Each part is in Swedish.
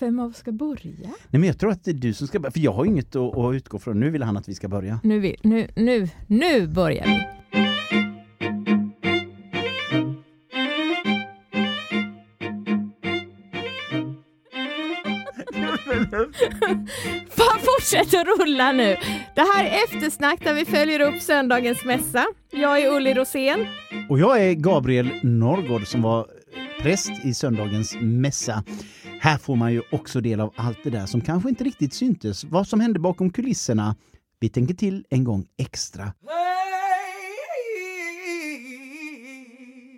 Vem av oss ska börja? Nej men jag tror att det är du som ska börja, för jag har inget att, att utgå från. Nu vill han att vi ska börja. Nu, vill, nu, nu, nu börjar vi. Fan, fortsätt att rulla nu. Det här är eftersnack där vi följer upp söndagens mässa. Jag är Ulli Rosén. Och jag är Gabriel Norrgård som var präst i söndagens mässa. Här får man ju också del av allt det där som kanske inte riktigt syntes, vad som hände bakom kulisserna. Vi tänker till en gång extra.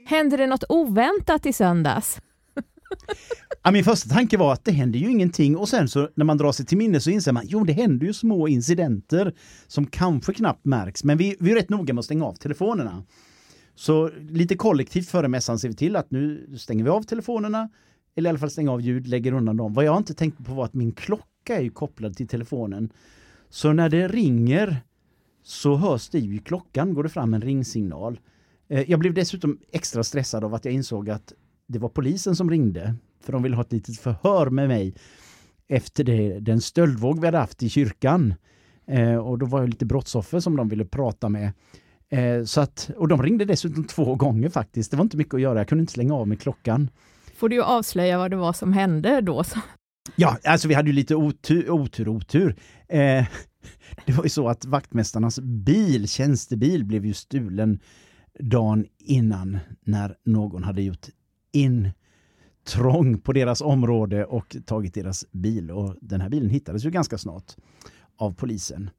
Hände det något oväntat i söndags? Ja, min första tanke var att det händer ju ingenting och sen så när man drar sig till minne så inser man jo det händer ju små incidenter som kanske knappt märks men vi, vi är rätt noga med att stänga av telefonerna. Så lite kollektivt före mässan ser vi till att nu stänger vi av telefonerna eller i alla fall stänga av ljud, lägger undan dem. Vad jag inte tänkte på var att min klocka är kopplad till telefonen. Så när det ringer så hörs det ju i klockan, går det fram en ringsignal. Eh, jag blev dessutom extra stressad av att jag insåg att det var polisen som ringde för de ville ha ett litet förhör med mig efter det, den stöldvåg vi hade haft i kyrkan. Eh, och då var jag lite brottsoffer som de ville prata med. Eh, så att, och de ringde dessutom två gånger faktiskt. Det var inte mycket att göra, jag kunde inte slänga av mig klockan. Får du ju avslöja vad det var som hände då. Ja, alltså vi hade ju lite otur, otur, otur. Eh, det var ju så att vaktmästarnas bil, tjänstebil, blev ju stulen dagen innan när någon hade gjort intrång på deras område och tagit deras bil. Och den här bilen hittades ju ganska snart av polisen.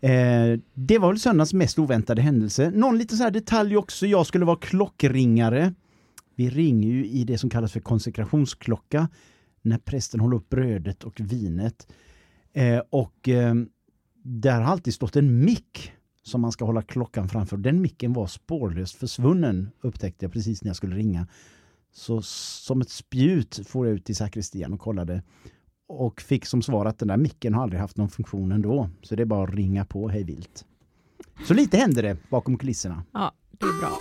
Eh, det var väl söndagens mest oväntade händelse. Någon liten så här detalj också. Jag skulle vara klockringare. Vi ringer ju i det som kallas för konsekrationsklocka när prästen håller upp brödet och vinet. Eh, och eh, där har alltid stått en mick som man ska hålla klockan framför. Den micken var spårlöst försvunnen upptäckte jag precis när jag skulle ringa. Så som ett spjut får jag ut till sakristian och kollade och fick som svar att den där micken har aldrig haft någon funktion ändå. Så det är bara att ringa på hej vilt. Så lite händer det bakom kulisserna. Ja, det är bra.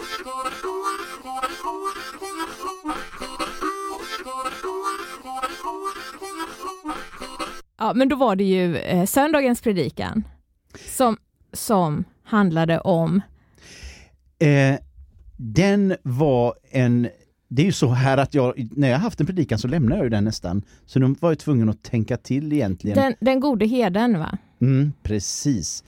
Ja, men då var det ju eh, söndagens predikan som, som handlade om... Eh, den var en... Det är ju så här att jag, när jag haft en predikan så lämnar jag ju den nästan. Så nu var jag tvungen att tänka till egentligen. Den, den gode heden va? Mm, precis.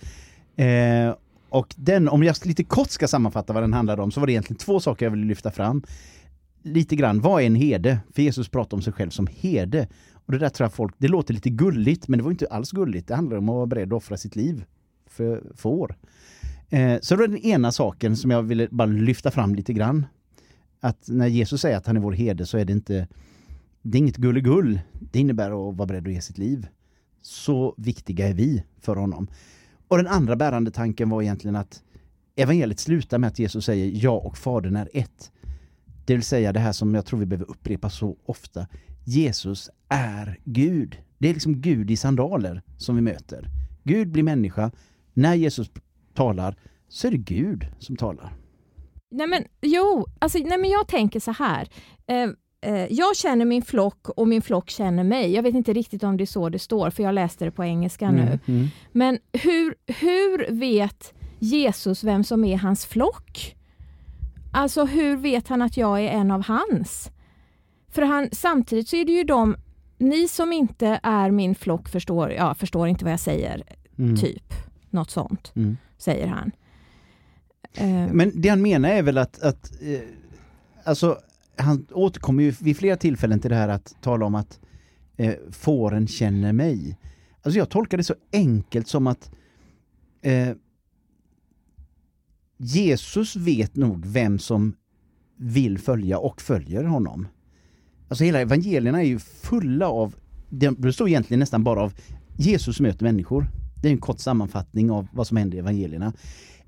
Eh, och den, om jag lite kort ska sammanfatta vad den handlade om så var det egentligen två saker jag ville lyfta fram. Lite grann, vad är en herde? För Jesus pratar om sig själv som herde. Och det där tror jag folk, det låter lite gulligt men det var inte alls gulligt. Det handlar om att vara beredd att offra sitt liv för får. Eh, så det var den ena saken som jag ville bara lyfta fram lite grann. Att när Jesus säger att han är vår herde så är det inte det är inget gulligull. Det innebär att vara beredd att ge sitt liv. Så viktiga är vi för honom. Och den andra bärande tanken var egentligen att evangeliet slutar med att Jesus säger jag och Fadern är ett. Det vill säga det här som jag tror vi behöver upprepa så ofta. Jesus är Gud. Det är liksom Gud i sandaler som vi möter. Gud blir människa. När Jesus talar så är det Gud som talar. Nej men jo, alltså, nej, men jag tänker så här. Eh, jag känner min flock och min flock känner mig. Jag vet inte riktigt om det är så det står, för jag läste det på engelska Mm, nu. mm. Men hur, hur vet Jesus vem som är hans flock? Alltså hur vet han att jag är en av hans? För han, samtidigt så är det ju de, ni som inte är min flock förstår, ja, förstår inte vad jag säger, Mm. typ. Något sånt, Mm. säger han. Eh, Men det han menar är väl att, att eh, alltså, han återkommer ju vid flera tillfällen till det här att tala om att eh, fåren känner mig. Alltså jag tolkar det så enkelt som att eh, Jesus vet nog vem som vill följa och följer honom. Alltså hela evangelierna är ju fulla av, det består egentligen nästan bara av Jesus möter människor. Det är en kort sammanfattning av vad som händer i evangelierna.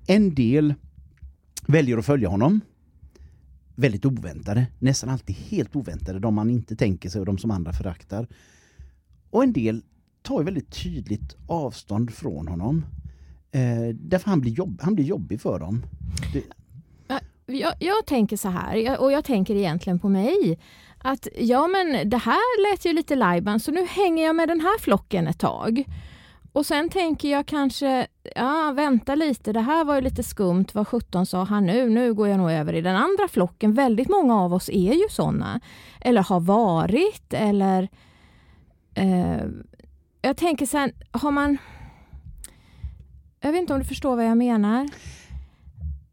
En del väljer att följa honom. Väldigt oväntade, nästan alltid helt oväntade, de man inte tänker sig och de som andra föraktar. Och en del tar väldigt tydligt avstånd från honom. Eh, därför han blir, jobb, han blir jobbig för dem. Det, jag, jag tänker så här, och jag tänker egentligen på mig. Att ja men det här lät ju lite lajban så nu hänger jag med den här flocken ett tag. Och sen tänker jag kanske, ja vänta lite, det här var ju lite skumt, vad sjutton sa han nu? Nu går jag nog över i den andra flocken. Väldigt många av oss är ju sådana. Eller har varit, eller... Eh, jag tänker sen, har man... Jag vet inte om du förstår vad jag menar?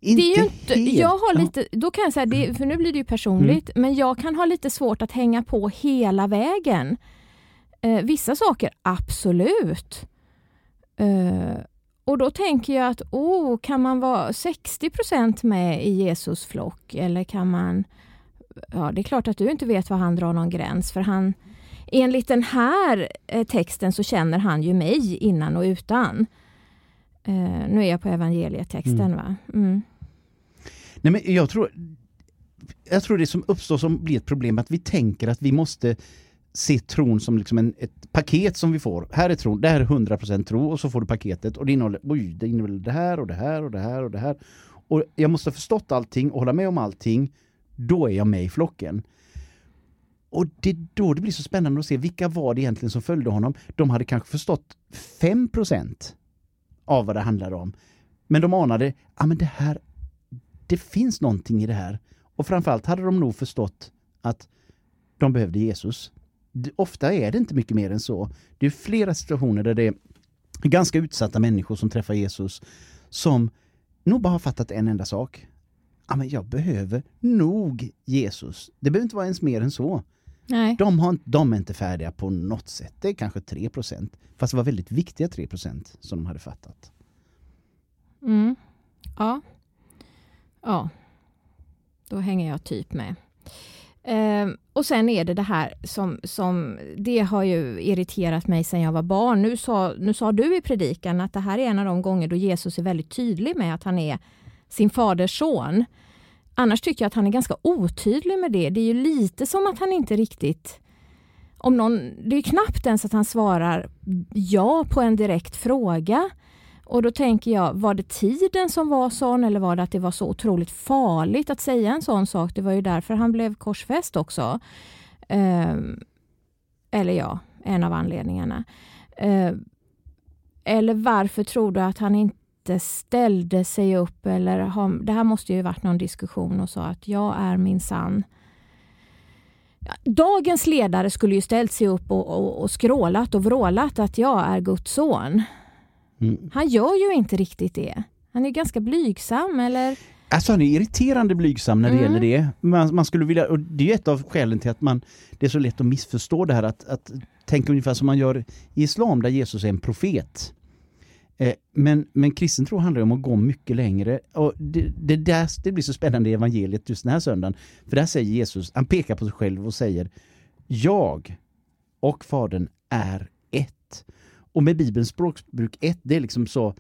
Inte det är ju inte, helt. jag har lite, då kan jag säga, det, för nu blir det ju personligt, men jag kan ha lite svårt att hänga på hela vägen. Eh, vissa saker, absolut. Eh, och då tänker jag att, oh, kan man vara 60% med i Jesus flock? Eller kan man... Ja, det är klart att du inte vet var han drar någon gräns, för han... Enligt den här eh, texten så känner han ju mig innan och utan. Eh, nu är jag på evangelietexten, Mm. va? Mm. Nej, men jag tror, jag tror det som uppstår som blir ett problem att vi tänker att vi måste se tron som liksom en, ett paket som vi får. Här är tron, det här är 100% tro och så får du paketet och det innehåller, oj, det innehåller det här och det här och det här och det här. Och jag måste ha förstått allting och hålla med om allting. Då är jag med i flocken. Och det är då det blir så spännande att se vilka var det egentligen som följde honom. De hade kanske förstått 5% av vad det handlade om. Men de anade, ja men det här det finns någonting i det här. Och framförallt hade de nog förstått att de behövde Jesus. Ofta är det inte mycket mer än så. Det är flera situationer där det är ganska utsatta människor som träffar Jesus som nog bara har fattat en enda sak. Ja, men jag behöver nog Jesus. Det behöver inte vara ens mer än så. Nej. De, har, de är inte färdiga på något sätt. Det är kanske 3% Fast det var väldigt viktiga 3% som de hade fattat. Mm. Ja. Ja. Då hänger jag typ med. Eh, och sen är det det här som, som det har ju irriterat mig sedan jag var barn. Nu sa, nu sa du i predikan att det här är en av de gånger då Jesus är väldigt tydlig med att han är sin faders son. Annars tycker jag att han är ganska otydlig med det. Det är ju lite som att han inte riktigt om någon, det är knappt ens att han svarar ja på en direkt fråga. Och då tänker jag, var det tiden som var sån eller var det att det var så otroligt farligt att säga en sån sak? Det var ju därför han blev korsfäst också. Eh, eller ja, en av anledningarna. Eh, eller varför tror du att han inte ställde sig upp? Eller har, det här måste ju varit någon diskussion och sa att jag är min sann. Dagens ledare skulle ju ställt sig upp och, och, och skrålat och vrålat att jag är Guds son. Mm. Han gör ju inte riktigt det. Han är ganska blygsam eller... Alltså han är irriterande blygsam när det Mm. gäller det. Man, man skulle vilja, och det är ett av skälen till att man, det är så lätt att missförstå det här att, att tänka ungefär som man gör i islam där Jesus är en profet. Eh, men, men kristen tro handlar om att gå mycket längre. Och det, det, där, det blir så spännande i evangeliet just den här söndagen. För där säger Jesus, han pekar på sig själv och säger Jag och Fadern är ett. Och med Bibelns språkbruk ett, det är liksom så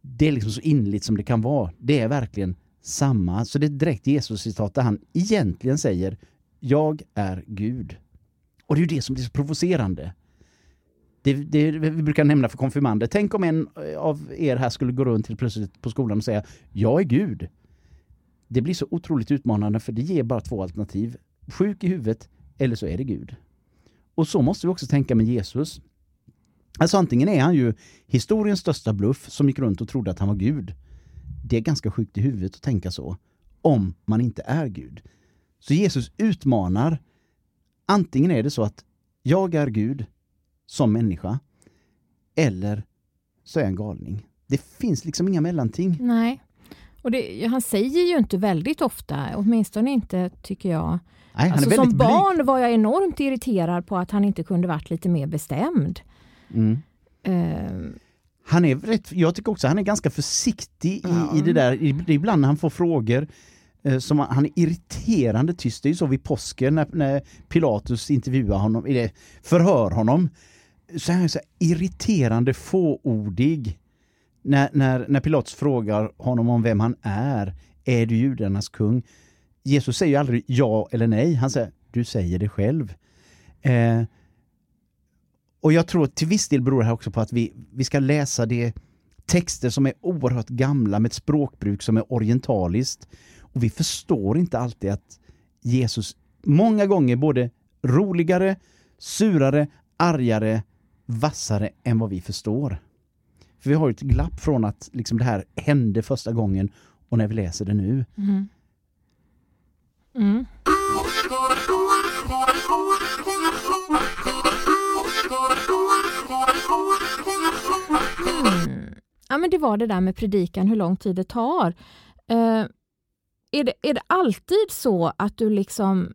det är liksom så inligt som det kan vara. Det är verkligen samma. Så det är direkt Jesus-citat där han egentligen säger Jag är Gud. Och det är ju det som blir så provocerande. Det, det, vi brukar nämna för konfirmander. Tänk om en eh, av er här skulle gå runt till plötsligt på skolan och säga Jag är Gud. Det blir så otroligt utmanande för det ger bara två alternativ. Sjuk i huvudet eller så är det Gud. Och så måste vi också tänka med Jesus. Alltså antingen är han ju historiens största bluff som gick runt och trodde att han var Gud. Det är ganska sjukt i huvudet att tänka så. Om man inte är Gud. Så Jesus utmanar. Antingen är det så att jag är Gud som människa. Eller så är jag en galning. Det finns liksom inga mellanting. Nej. Och det, han säger ju inte väldigt ofta, åtminstone inte tycker jag. Nej, Alltså, som väldigt blyg. barn var jag enormt irriterad på att han inte kunde varit lite mer bestämd. Mm. Ehm, Han är rätt, jag tycker också han är ganska försiktig i, Ja. i det där. I- är Ibland när han får frågor eh, som han, han är irriterande tyst. Det är ju så vid påsken när, när Pilatus intervjuar honom, eller förhör honom. Så är han så här irriterande fåordig. När, när, när Pilatus frågar honom om vem han är. Är du judarnas kung? Jesus säger ju aldrig ja eller nej. Han säger du säger det själv. Eh, och jag tror till viss del beror det här också på att vi, vi ska läsa det texter som är oerhört gamla med ett språkbruk som är orientaliskt. Och vi förstår inte alltid att Jesus många gånger både roligare, surare, argare, vassare än vad vi förstår. För vi har ju ett glapp från att liksom det här hände första gången och när vi läser det nu. Mm. Mm. Mm. Ja men det var det där med predikan, hur lång tid det tar. Uh, är, det, är det alltid så att du liksom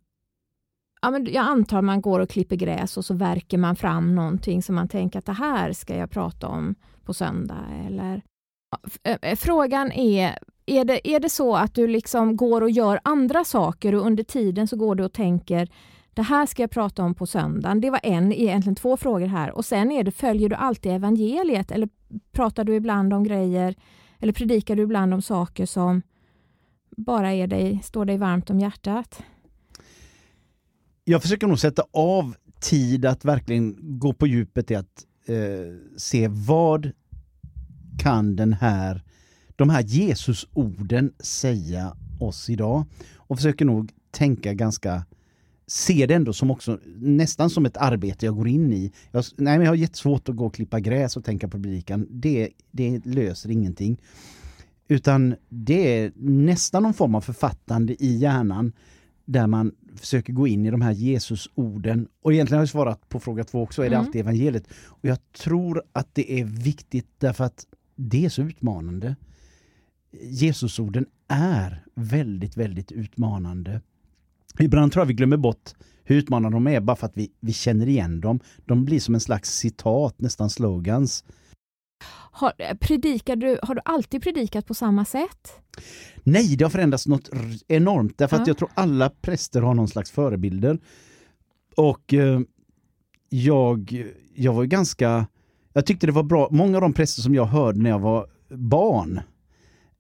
Ja, men jag antar man går och klipper gräs och så verkar man fram någonting som man tänker att det här ska jag prata om på söndag. Eller... Eh, frågan är, är det, är det så att du liksom går och gör andra saker och under tiden så går du och tänker det här ska jag prata om på söndagen. Det var en, egentligen två frågor här. Och sen är det, följer du alltid evangeliet eller pratar du ibland om grejer eller predikar du ibland om saker som bara är dig, står dig varmt om hjärtat? Jag försöker nog sätta av tid att verkligen gå på djupet i att eh, se vad kan den här, de här Jesusorden säga oss idag? Och försöker nog tänka ganska se det ändå som också nästan som ett arbete jag går in i. Jag, nej, men jag har jättesvårt att gå och klippa gräs och tänka på publiken. Det, det löser ingenting. Utan det är nästan någon form av författande i hjärnan där man försöker gå in i de här Jesusorden. Och egentligen har jag svarat på fråga två också, är det mm. alltid evangeliet? Och jag tror att det är viktigt därför att det är så utmanande. Jesusorden är väldigt, väldigt utmanande. Ibland tror jag vi glömmer bort hur utmanande de är bara för att vi, vi känner igen dem. De blir som en slags citat, nästan slogans. Har, predikar du, har du alltid predikat på samma sätt? Nej, det har förändrats något enormt. Därför ja. att jag tror alla präster har någon slags förebilder. Och eh, jag, jag var ganska... Jag tyckte det var bra. Många av de präster som jag hörde när jag var barn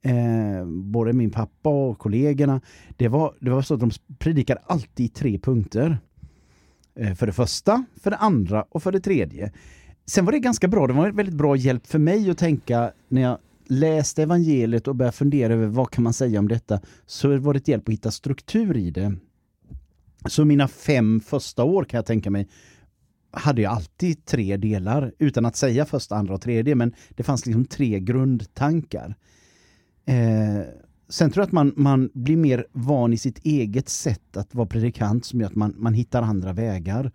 eh, både min pappa och kollegorna, det var, det var så att de predikade alltid i tre punkter. Eh, för det första, för det andra och för det tredje. Sen var det ganska bra, det var en väldigt bra hjälp för mig att tänka när jag läste evangeliet och började fundera över vad kan man säga om detta så var det ett hjälp att hitta struktur i det. Så mina fem första år kan jag tänka mig hade jag alltid tre delar utan att säga första, andra och tredje men det fanns liksom tre grundtankar. Eh, sen tror jag att man, man blir mer van i sitt eget sätt att vara predikant som gör att man, man hittar andra vägar.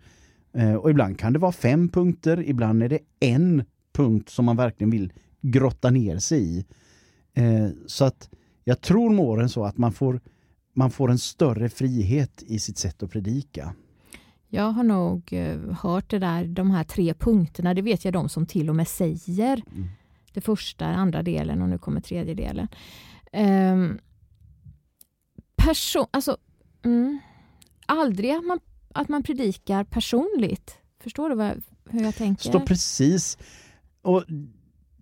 Eh, och ibland kan det vara fem punkter, ibland är det en punkt som man verkligen vill grotta ner sig i. Eh, så att jag tror med åren så att man får, man får en större frihet i sitt sätt att predika. Jag har nog eh, hört det där, de här tre punkterna, det vet jag de som till och med säger. Mm det första, andra delen och nu kommer tredje delen. Ehm, um, person, alltså, mm, aldrig att man, att man predikar personligt. Förstår du vad, hur jag tänker? Står precis. Och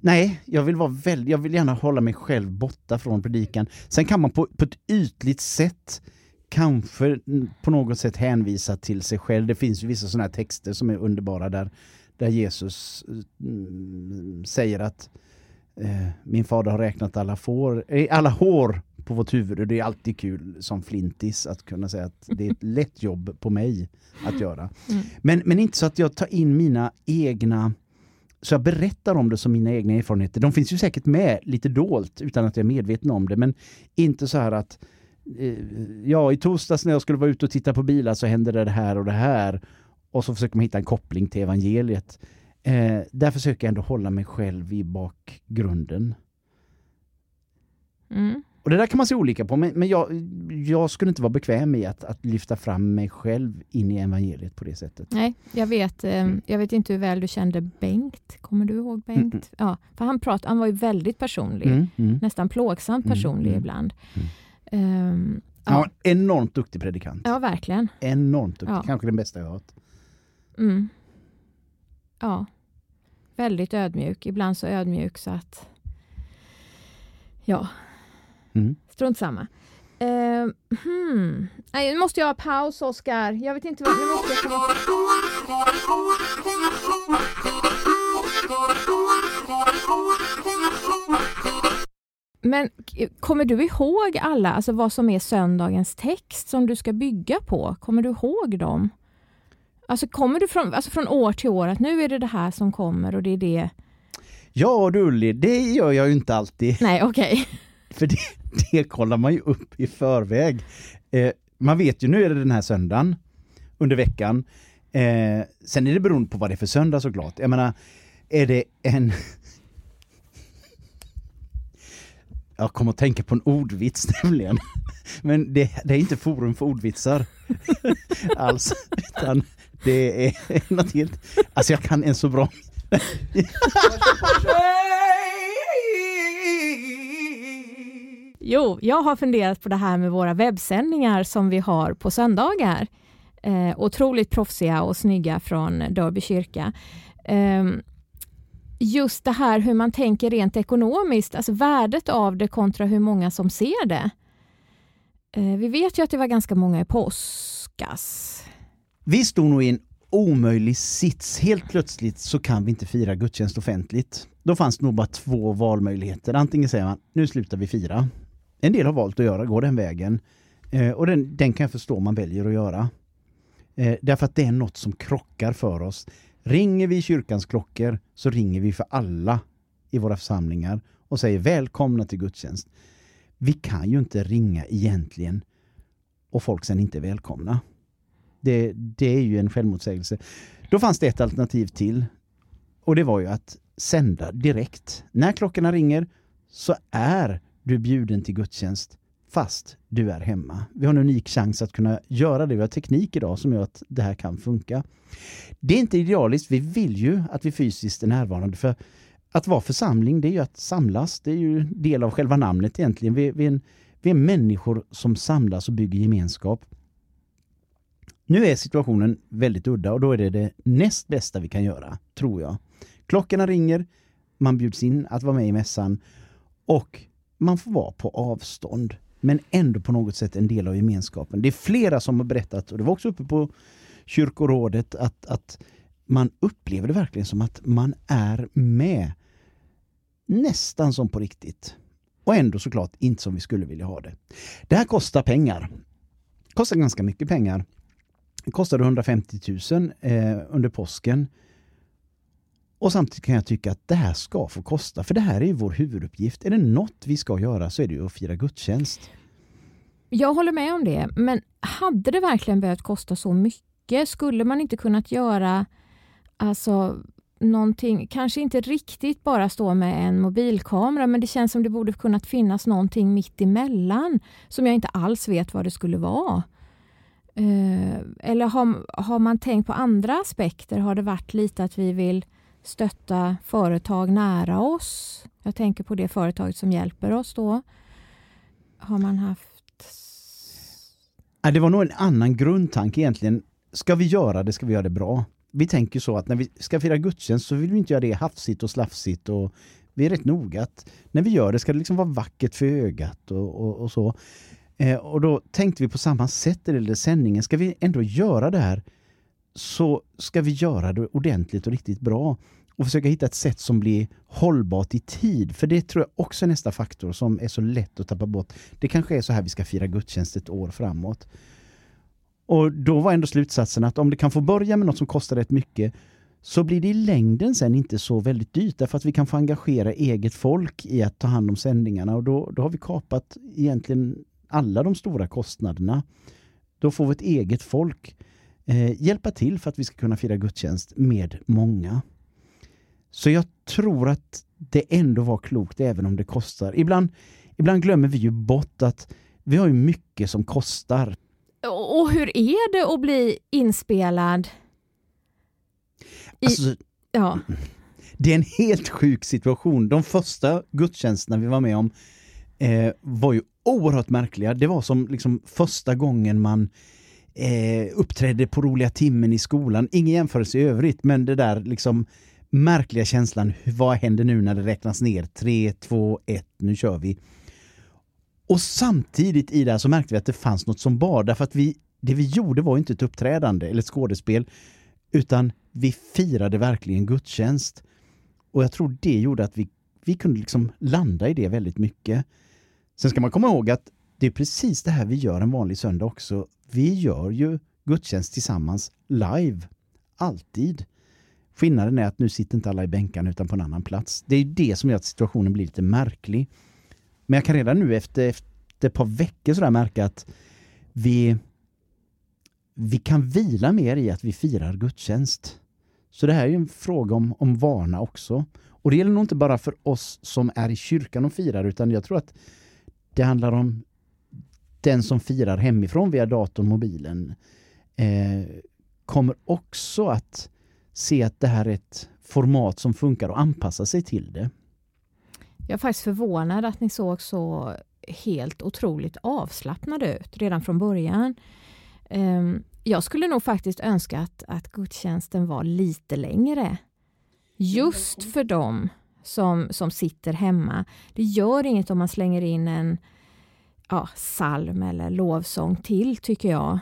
Nej, jag vill, vara väldigt, jag vill gärna hålla mig själv borta från predikan. Sen kan man på, på ett ytligt sätt kanske på något sätt hänvisa till sig själv. Det finns ju vissa sådana här texter som är underbara där, där Jesus mm, säger att eh, min fader har räknat alla, får, eh, alla hår på vårt huvud och det är alltid kul som flintis att kunna säga att det är ett lätt jobb på mig att göra. Mm. Men, men inte så att jag tar in mina egna så jag berättar om det som mina egna erfarenheter. De finns ju säkert med lite dolt utan att jag är medveten om det men inte så här att eh, ja, i torsdags när jag skulle vara ute och titta på bilar så hände det här och det här och så försöker man hitta en koppling till evangeliet. Eh, där försöker jag ändå hålla mig själv i bakgrunden. Mm. Och det där kan man se olika på, men, men jag, jag skulle inte vara bekväm i att, att lyfta fram mig själv in i evangeliet på det sättet. Nej, jag vet, eh, mm. jag vet inte hur väl du kände Bengt. Kommer du ihåg Bengt? Mm. Ja, för han, prat, han var ju väldigt personlig, mm. mm. nästan plågsamt mm, personlig ibland. Um, ja. ja, enormt duktig predikant. Ja, verkligen. Enormt duktig, ja. kanske den bästa jag har hört. Mm. Ja, väldigt ödmjuk. Ibland så ödmjuk så att... Ja, mm. strunt samma. Uh, hmm. Nej, nu måste jag ha paus, Oskar. Jag vet inte vad... Nu måste jag komma... kommer du ihåg alla, alltså vad som är söndagens text som du ska bygga på? Kommer du ihåg dem? Alltså kommer du från, alltså från år till år att nu är det det här som kommer och det är det? Ja du Ulli, det gör jag ju inte alltid. Nej, okej. Okay. För det, det kollar man ju upp i förväg. Eh, man vet ju, nu är det den här söndagen under veckan. Eh, sen är det beroende på vad det är för söndag såklart. Jag menar, är det en... Jag kommer att tänka på en ordvits nämligen. Men det, det är inte forum för ordvitsar. Alls. Utan det är något helt... Alltså jag kan en så bra... Jo, jag har funderat på det här med våra webbsändningar som vi har på söndagar. Eh, otroligt proffsiga och snygga från Dörby kyrka. Eh, just det här hur man tänker rent ekonomiskt, alltså värdet av det kontra hur många som ser det. Eh, vi vet ju att det var ganska många i påskas. Vi stod nog i en omöjlig sits. Helt plötsligt så kan vi inte fira gudstjänst offentligt. Då fanns det nog bara två valmöjligheter. Antingen säger man, nu slutar vi fira. En del har valt att göra, gå den vägen. Eh, och den, den kan jag förstå man väljer att göra. Eh, därför att det är något som krockar för oss. Ringer vi kyrkans klockor så ringer vi för alla i våra församlingar och säger välkomna till gudstjänst. Vi kan ju inte ringa egentligen och folk sen inte är välkomna. Det, det är ju en självmotsägelse. Då fanns det ett alternativ till och det var ju att sända direkt. När klockorna ringer så är du bjuden till gudstjänst fast du är hemma. Vi har en unik chans att kunna göra det. Vi har teknik idag som gör att det här kan funka. Det är inte idealiskt. Vi vill ju att vi fysiskt är närvarande för att vara församling det är ju att samlas. Det är ju del av själva namnet egentligen. Vi, vi, är, en, vi är människor som samlas och bygger gemenskap. Nu är situationen väldigt udda och då är det det näst bästa vi kan göra, tror jag. Klockorna ringer, man bjuds in att vara med i mässan och man får vara på avstånd men ändå på något sätt en del av gemenskapen. Det är flera som har berättat, och det var också uppe på kyrkorådet, att, att man upplever det verkligen som att man är med. Nästan som på riktigt. Och ändå såklart inte som vi skulle vilja ha det. Det här kostar pengar. Det kostar ganska mycket pengar. Det kostade 150 000 eh, under påsken. Och samtidigt kan jag tycka att det här ska få kosta, för det här är ju vår huvuduppgift. Är det något vi ska göra så är det ju att fira gudstjänst. Jag håller med om det, men hade det verkligen behövt kosta så mycket? Skulle man inte kunnat göra alltså någonting, kanske inte riktigt bara stå med en mobilkamera, men det känns som det borde kunnat finnas någonting mitt emellan som jag inte alls vet vad det skulle vara. Eh, eller har, har man tänkt på andra aspekter? Har det varit lite att vi vill stötta företag nära oss? Jag tänker på det företaget som hjälper oss då. Har man haft... Det var nog en annan grundtanke egentligen. Ska vi göra det ska vi göra det bra. Vi tänker så att när vi ska fira gudstjänst så vill vi inte göra det hafsigt och slafsigt och vi är rätt noga att när vi gör det ska det liksom vara vackert för ögat och, och, och så. Eh, och då tänkte vi på samma sätt i den sändningen. Ska vi ändå göra det här så ska vi göra det ordentligt och riktigt bra och försöka hitta ett sätt som blir hållbart i tid. För det tror jag också är nästa faktor som är så lätt att tappa bort. Det kanske är så här vi ska fira gudstjänst ett år framåt. Och då var ändå slutsatsen att om det kan få börja med något som kostar rätt mycket så blir det i längden sen inte så väldigt dyrt därför att vi kan få engagera eget folk i att ta hand om sändningarna och då, då har vi kapat egentligen alla de stora kostnaderna. Då får vi ett eget folk eh, hjälpa till för att vi ska kunna fira gudstjänst med många. Så jag tror att det ändå var klokt även om det kostar. Ibland, ibland glömmer vi ju bort att vi har ju mycket som kostar. Och hur är det att bli inspelad? I, alltså, ja. Det är en helt sjuk situation. De första gudstjänsterna vi var med om eh, var ju oerhört märkliga. Det var som liksom första gången man eh, uppträdde på roliga timmen i skolan. Ingen jämförelse i övrigt, men det där liksom märkliga känslan, vad händer nu när det räknas ner? 3, 2, 1, nu kör vi. Och samtidigt i det här så märkte vi att det fanns något som bar, därför att vi, det vi gjorde var inte ett uppträdande eller ett skådespel, utan vi firade verkligen gudstjänst. Och jag tror det gjorde att vi, vi kunde liksom landa i det väldigt mycket. Sen ska man komma ihåg att det är precis det här vi gör en vanlig söndag också. Vi gör ju gudstjänst tillsammans live. Alltid. Skillnaden är att nu sitter inte alla i bänkarna utan på en annan plats. Det är det som gör att situationen blir lite märklig. Men jag kan redan nu efter, efter ett par veckor sådär märka att vi, vi kan vila mer i att vi firar gudstjänst. Så det här är ju en fråga om, om vana också. Och det gäller nog inte bara för oss som är i kyrkan och firar utan jag tror att det handlar om den som firar hemifrån via datorn, mobilen eh, kommer också att se att det här är ett format som funkar och anpassa sig till det. Jag är faktiskt förvånad att ni såg så helt otroligt avslappnade ut redan från början. Ehm, jag skulle nog faktiskt önska att, att gudstjänsten var lite längre. Just för dem som, som sitter hemma. Det gör inget om man slänger in en ja, salm eller lovsång till tycker jag.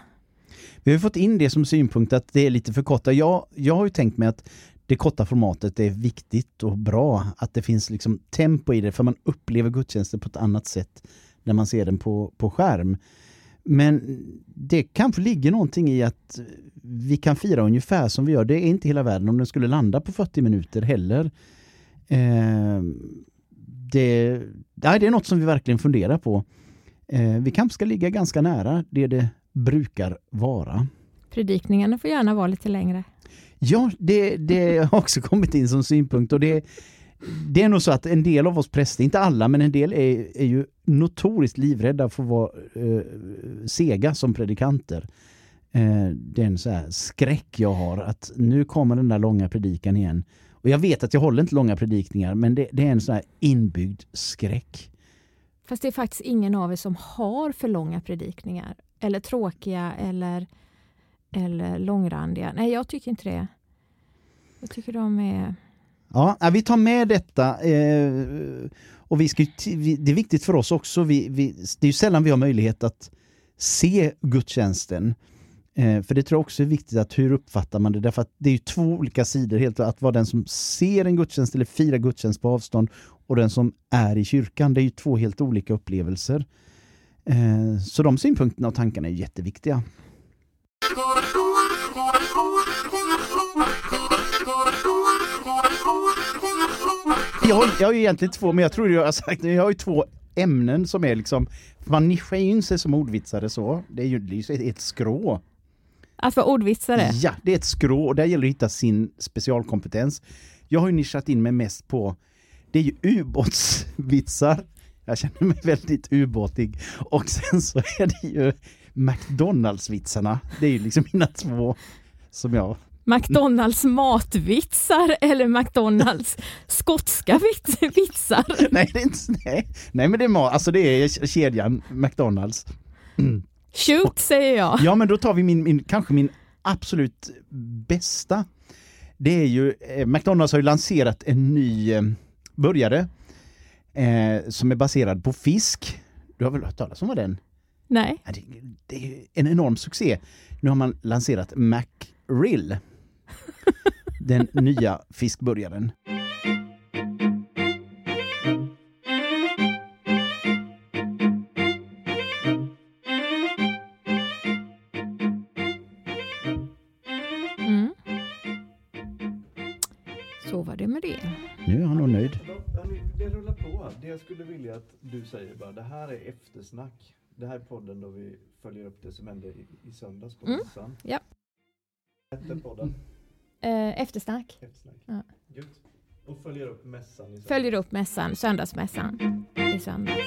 Vi har fått in det som synpunkt att det är lite för korta. Jag, jag har ju tänkt mig att det korta formatet är viktigt och bra. Att det finns liksom tempo i det för man upplever gudstjänsten på ett annat sätt när man ser den på, på skärm. Men det kanske ligger någonting i att vi kan fira ungefär som vi gör. Det är inte hela världen om den skulle landa på 40 minuter heller. Eh, det, det är något som vi verkligen funderar på. Eh, vi kanske ska ligga ganska nära det det brukar vara. Predikningarna får gärna vara lite längre. Ja, det, det har också kommit in som synpunkt och det, det är nog så att en del av oss präster, inte alla, men en del är, är ju notoriskt livrädda för att vara eh, sega som predikanter. Eh, det är en så skräck jag har att nu kommer den där långa predikan igen. Och jag vet att jag håller inte långa predikningar, men det, det är en så här inbyggd skräck. Fast det är faktiskt ingen av er som har för långa predikningar. Eller tråkiga eller, eller långrandiga. Nej, jag tycker inte det. Jag tycker de är... Ja, vi tar med detta. Eh, och vi ska, det är viktigt för oss också. Vi, vi, det är sällan vi har möjlighet att se gudstjänsten. Eh, för det tror jag också är viktigt att hur uppfattar man det? Därför att det är ju två olika sidor. Helt att vara den som ser en gudstjänst eller firar gudstjänst på avstånd och den som är i kyrkan. Det är ju två helt olika upplevelser. Eh, så de synpunkterna och tankarna är jätteviktiga. Jag har, jag har ju egentligen två, men jag tror jag har sagt jag har ju två ämnen som är liksom, man nischar in sig som ordvitsare så. Det är ju, det är ju ett skrå. Att vara ordvitsare? Ja, det är ett skrå och där gäller det att hitta sin specialkompetens. Jag har ju nischat in mig mest på, det är ju ubåtsvitsar. Jag känner mig väldigt ubåtig. Och sen så är det ju McDonalds-vitsarna. Det är ju liksom mina två som jag McDonalds matvitsar eller McDonalds skotska vitsar? Nej, det är inte, nej. nej men det är alltså det är kedjan McDonalds. Mm. Shoot säger jag. Ja men då tar vi min, min, kanske min absolut bästa. Det är ju, eh, McDonalds har ju lanserat en ny eh, burgare eh, som är baserad på fisk. Du har väl hört talas om vad den? Nej. Det, det är en enorm succé. Nu har man lanserat McRill. den nya fiskburgaren. Så var det med det. Nu är han nog nöjd. Det rullar på. Det jag skulle vilja att du säger bara, det här är eftersnack. Det här är podden då vi följer upp det som hände i, i söndags på Mm. mässan. Ja. Hette podden? Eh, eftersnack. Eftersnack. Ja. Och följer upp mässan i söndags. Följer upp mässan, söndagsmässan i söndags.